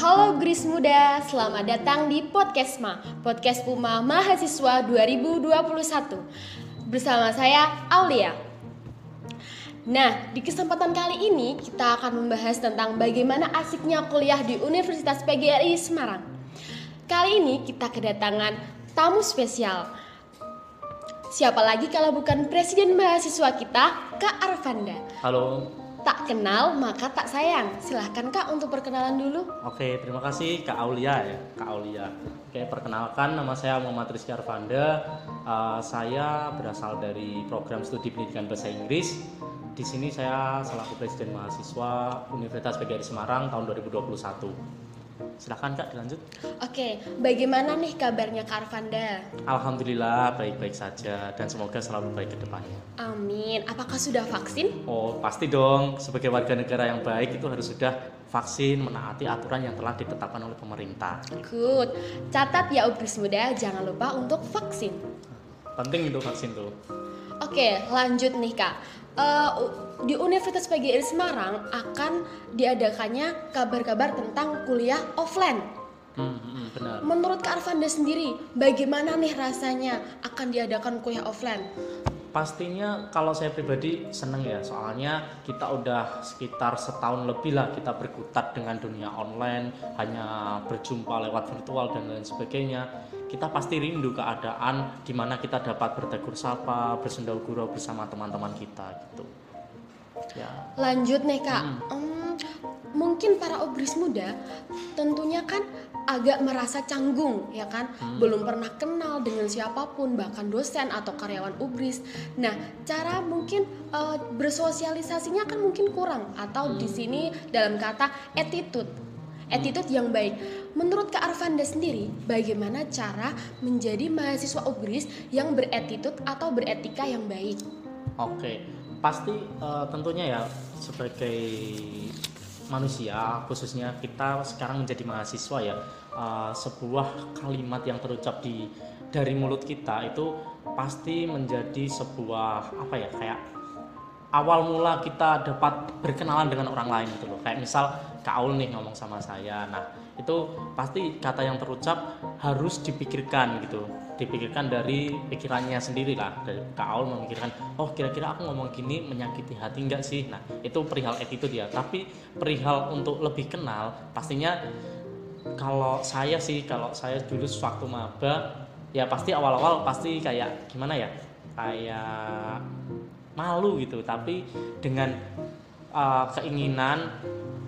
Halo Gris Muda, selamat datang di Podcast Ma, Podcast Puma Mahasiswa 2021. Bersama saya Aulia. Nah, di kesempatan kali ini kita akan membahas tentang bagaimana asiknya kuliah di Universitas PGRI Semarang. Kali ini kita kedatangan tamu spesial. Siapa lagi kalau bukan presiden mahasiswa kita, Kak Arvanda. Halo, Tak kenal maka tak sayang. Silahkan Kak untuk perkenalan dulu. oke terima kasih Kak Aulia ya, Kak Aulia. Oke, perkenalkan nama saya Muhammad Rizky Arvanda. Uh, saya berasal dari program studi pendidikan bahasa Inggris. Di sini saya selaku presiden mahasiswa Universitas PGRI Semarang tahun 2021. Silahkan Kak dilanjut. Oke, bagaimana nih kabarnya Kak Arvanda? Alhamdulillah baik-baik saja dan semoga selalu baik ke depannya. Amin. Apakah sudah vaksin? Oh pasti dong, sebagai warga negara yang baik itu harus sudah vaksin menaati aturan yang telah ditetapkan oleh pemerintah. Good. Catat ya Ubris Muda, jangan lupa untuk vaksin. Penting itu vaksin tuh. Oke, lanjut nih Kak. Eh, u- di Universitas PGRI Semarang akan diadakannya kabar-kabar tentang kuliah offline. Hmm, hmm, hmm, benar. Menurut Kak Arvanda sendiri, bagaimana nih rasanya akan diadakan kuliah offline? Pastinya kalau saya pribadi seneng ya soalnya kita udah sekitar setahun lebih lah kita berkutat dengan dunia online hanya berjumpa lewat virtual dan lain sebagainya kita pasti rindu keadaan di mana kita dapat bertegur sapa bersenda gurau bersama teman-teman kita gitu ya. Lanjut nih Kak, Hmm, mungkin para obris muda tentunya kan agak merasa canggung ya kan, belum pernah kenal dengan siapa pun bahkan dosen atau karyawan ubris. Nah cara mungkin eh, bersosialisasinya kan mungkin kurang atau di sini dalam kata attitude, attitude yang baik. Menurut Kak Arvanda sendiri, bagaimana cara menjadi mahasiswa ubris yang beretitude atau beretika yang baik? Oke, pasti eh, tentunya ya sebagai manusia khususnya kita sekarang menjadi mahasiswa ya eh, sebuah kalimat yang terucap di dari mulut kita itu pasti menjadi sebuah apa ya kayak awal mula kita dapat berkenalan dengan orang lain gitu loh. Kayak misal Kak Aul nih ngomong sama saya. Nah itu pasti kata yang terucap harus dipikirkan gitu dipikirkan dari pikirannya sendiri lah. Dari Kak memikirkan oh kira-kira aku ngomong gini menyakiti hati enggak sih? Nah itu perihal attitude ya tapi perihal untuk lebih kenal pastinya kalau saya sih kalau saya dulu waktu maba ya pasti awal-awal pasti kayak gimana ya? Kayak malu gitu. Tapi dengan uh, keinginan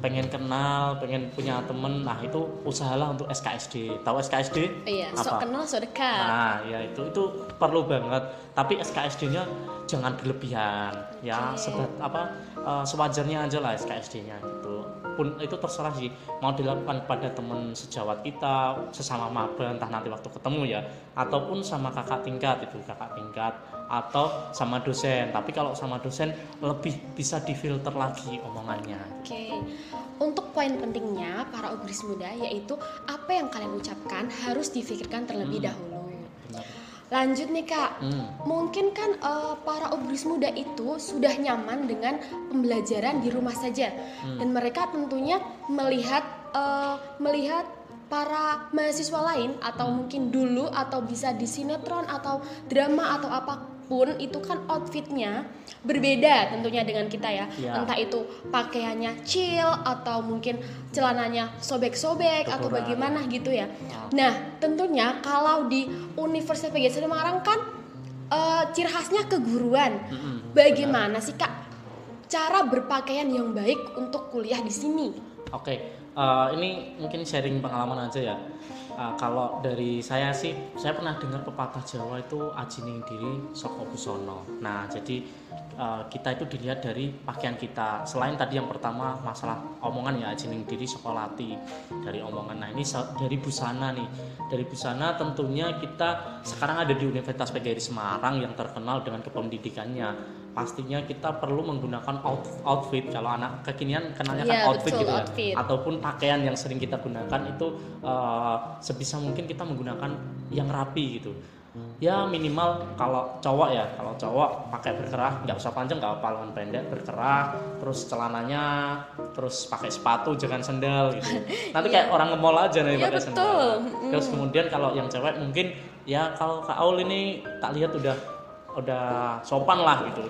pengen kenal pengen punya temen nah itu usahalah untuk SKSD tahu SKSD Iya, Apa? sok kenal sok dekat. Nah, ya itu itu perlu banget. Tapi SKSD-nya jangan berlebihan. Ya, Oke. sebat apa eh, sewajarnya aja lah SKSD-nya gitu. Pun itu terserah sih mau dilakukan pada teman sejawat kita, sesama maba entah nanti waktu ketemu ya, ataupun sama kakak tingkat itu kakak tingkat atau sama dosen. Tapi kalau sama dosen lebih bisa difilter lagi omongannya. Oke, untuk poin pentingnya para ubris muda yaitu apa yang kalian ucapkan harus difikirkan terlebih Hmm. dahulu. Lanjut nih kak, Hmm. mungkin kan eh, para ubris muda itu sudah nyaman dengan pembelajaran di rumah saja Hmm. dan mereka tentunya melihat eh, melihat para mahasiswa lain atau mungkin dulu atau bisa di sinetron atau drama atau apa pun itu kan outfitnya berbeda tentunya dengan kita ya. Iya. entah itu pakaiannya chill atau mungkin celananya sobek-sobek atau bagaimana gitu ya. Ah. nah tentunya kalau di Universitas PGRI Semarang kan eh, ciri khasnya keguruan. Bagaimana sih kak cara berpakaian yang baik untuk kuliah di sini? Oke, eh, ini mungkin sharing pengalaman aja ya. Eh, kalau dari saya sih, saya pernah dengar pepatah Jawa itu ajining diri soko busono. Nah, jadi eh, kita itu dilihat dari pakaian kita. Selain tadi yang pertama masalah omongan ya ajining diri soko lati dari omongan. Nah, ini dari busana nih. Dari busana tentunya kita sekarang ada di Universitas PGRI Semarang yang terkenal dengan kependidikannya. Pastinya kita perlu menggunakan out- outfit kalau anak kekinian kenalnya kan Iya, outfit betul, gitu ya outfit. ataupun pakaian yang sering kita gunakan itu eh, sebisa mungkin kita menggunakan yang rapi gitu ya minimal kalau cowok ya kalau cowok pakai berkerah nggak usah panjang nggak apa lengan pendek berkerah terus celananya terus pakai sepatu jangan sendal gitu nanti kayak orang nge-mall aja nih Iya, pakai betul. sendal Mm. terus kemudian kalau yang cewek mungkin ya kalau kak Aul ini tak lihat udah udah sopan lah gitu.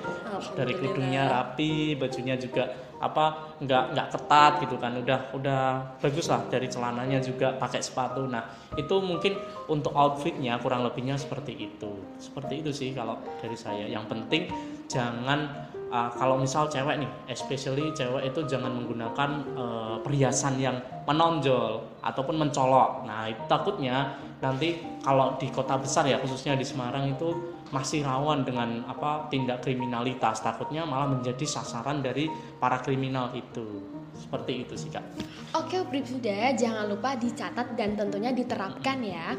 Dari kerudungnya rapi bajunya juga apa nggak nggak ketat gitu kan. Udah udah bagus lah dari celananya juga pakai sepatu. Nah itu mungkin untuk outfitnya kurang lebihnya seperti itu. Seperti itu sih kalau dari saya. Yang penting jangan uh, kalau misal cewek nih especially cewek itu jangan menggunakan uh, perhiasan yang menonjol ataupun mencolok. Nah itu takutnya nanti kalau di kota besar ya khususnya di Semarang itu masih rawan dengan apa tindak kriminalitas takutnya malah menjadi sasaran dari para kriminal itu seperti itu sih kak Oke, Sudah, jangan lupa dicatat dan tentunya diterapkan ya.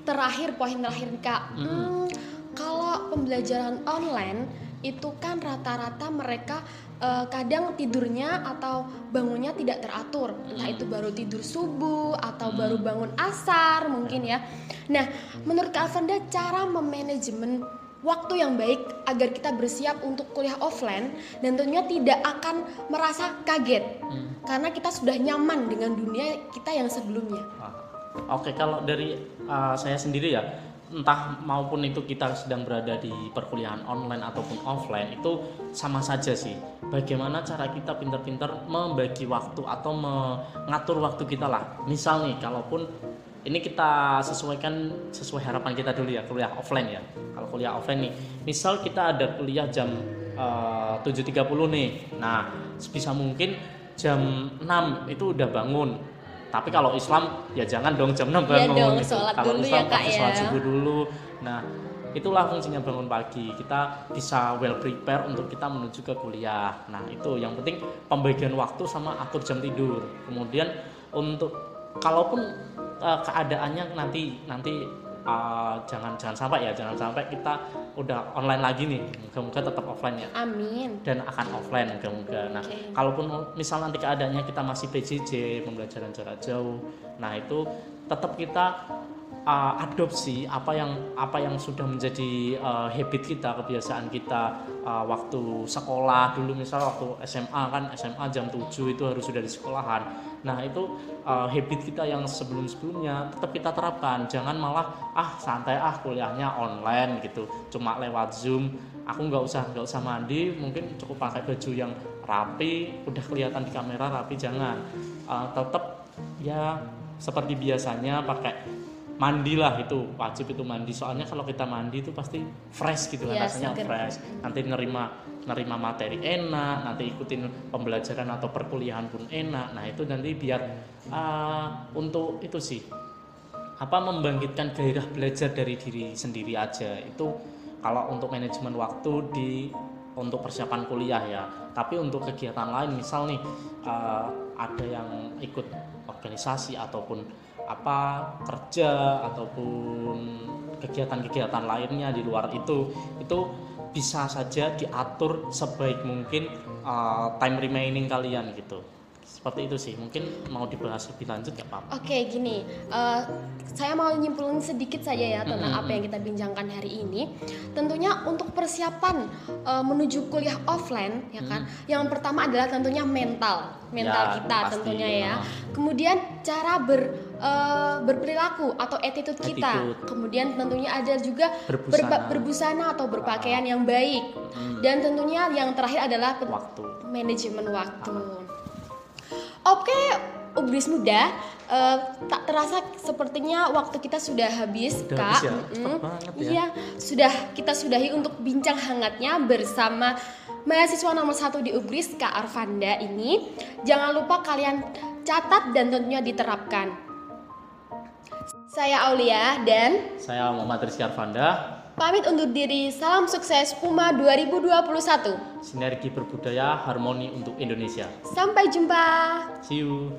Terakhir poin terakhir Kak. Hmm, kalau pembelajaran online itu kan rata-rata mereka eh, kadang tidurnya atau bangunnya tidak teratur. Entah itu baru tidur subuh atau baru bangun asar mungkin ya. Nah, menurut Kak Alvanda cara memanajemen waktu yang baik agar kita bersiap untuk kuliah offline dan tentunya tidak akan merasa kaget karena kita sudah nyaman dengan dunia kita yang sebelumnya. Oke, kalau dari uh, saya sendiri ya, entah maupun itu kita sedang berada di perkuliahan online ataupun offline itu sama saja sih. Bagaimana cara kita pintar-pintar membagi waktu atau mengatur waktu kita lah. Misal nih, kalaupun ini kita sesuaikan sesuai harapan kita dulu ya kuliah offline ya. Kalau kuliah offline nih, misal kita ada kuliah jam uh, 7.30 nih. Nah, sebisa mungkin jam 6 itu udah bangun tapi kalau Islam ya jangan dong jam 6 Iya bangun dong, gitu. sholat Kalau dulu Islam ya, Kak, sholat ya. subuh dulu. Nah, itulah fungsinya bangun pagi. Kita bisa well prepare untuk kita menuju ke kuliah. Nah, itu yang penting pembagian waktu sama atur jam tidur. Kemudian untuk kalaupun eh, keadaannya nanti nanti eh, jangan jangan sampai ya, jangan sampai kita udah online lagi nih. Moga-moga tetap offline ya Amin. dan akan offline moga-moga. Nah, Oke. kalaupun misal nanti keadaannya kita masih PJJ, pembelajaran jarak jauh, nah itu tetap kita uh, adopsi apa yang apa yang sudah menjadi uh, habit kita, kebiasaan kita uh, waktu sekolah dulu misal waktu SMA kan SMA jam 7 itu harus sudah di sekolahan. Nah, itu uh, habit kita yang sebelum-sebelumnya tetap kita terapkan. Jangan malah ah santai ah kuliahnya online gitu, cuma lewat Zoom. Aku nggak usah nggak usah mandi, mungkin cukup pakai baju yang rapi, udah kelihatan di kamera rapi. Jangan, Uh, tetap ya seperti biasanya pakai mandilah itu wajib itu mandi. Soalnya kalau kita mandi itu pasti fresh gitu kan Iya, rasanya seger. fresh. Nanti nerima nerima materi enak nanti ikutin pembelajaran atau perkuliahan pun enak. Nah itu nanti biar uh, untuk itu sih apa membangkitkan gairah belajar dari diri sendiri aja. Itu kalau untuk manajemen waktu di untuk persiapan kuliah ya. Tapi untuk kegiatan lain misal nih uh, ada yang ikut organisasi ataupun apa kerja ataupun kegiatan-kegiatan lainnya di luar itu itu bisa saja diatur sebaik mungkin uh, time remaining kalian gitu seperti itu sih mungkin mau dibahas lebih lanjut nggak apa-apa Oke, gini, eh, saya mau nyimpulin sedikit saja ya tentang apa yang kita bincangkan hari ini. Tentunya untuk persiapan eh, menuju kuliah offline, ya kan, yang pertama adalah tentunya mental, mental Ya, kita pasti, tentunya ya. ya. Kemudian cara ber eh, berperilaku atau attitude kita. Attitude. Kemudian tentunya ada juga Berbusana. berba- berbusana atau berpakaian yang baik. Dan tentunya yang terakhir adalah waktu manajemen waktu. Oke, Ubris muda, eh, tak terasa sepertinya waktu kita sudah habis, Udah Kak. habis ya? Cepet banget ya. Iya, sudah kita sudahi untuk bincang hangatnya bersama mahasiswa nomor satu di Ubris, Kak Arvanda ini. Jangan lupa kalian catat dan tentunya diterapkan. Saya Aulia dan saya Muhammad Rizky Arvanda pamit undur diri. Salam sukses Puma 2021. sinergi berbudaya harmoni untuk Indonesia Sampai jumpa. see you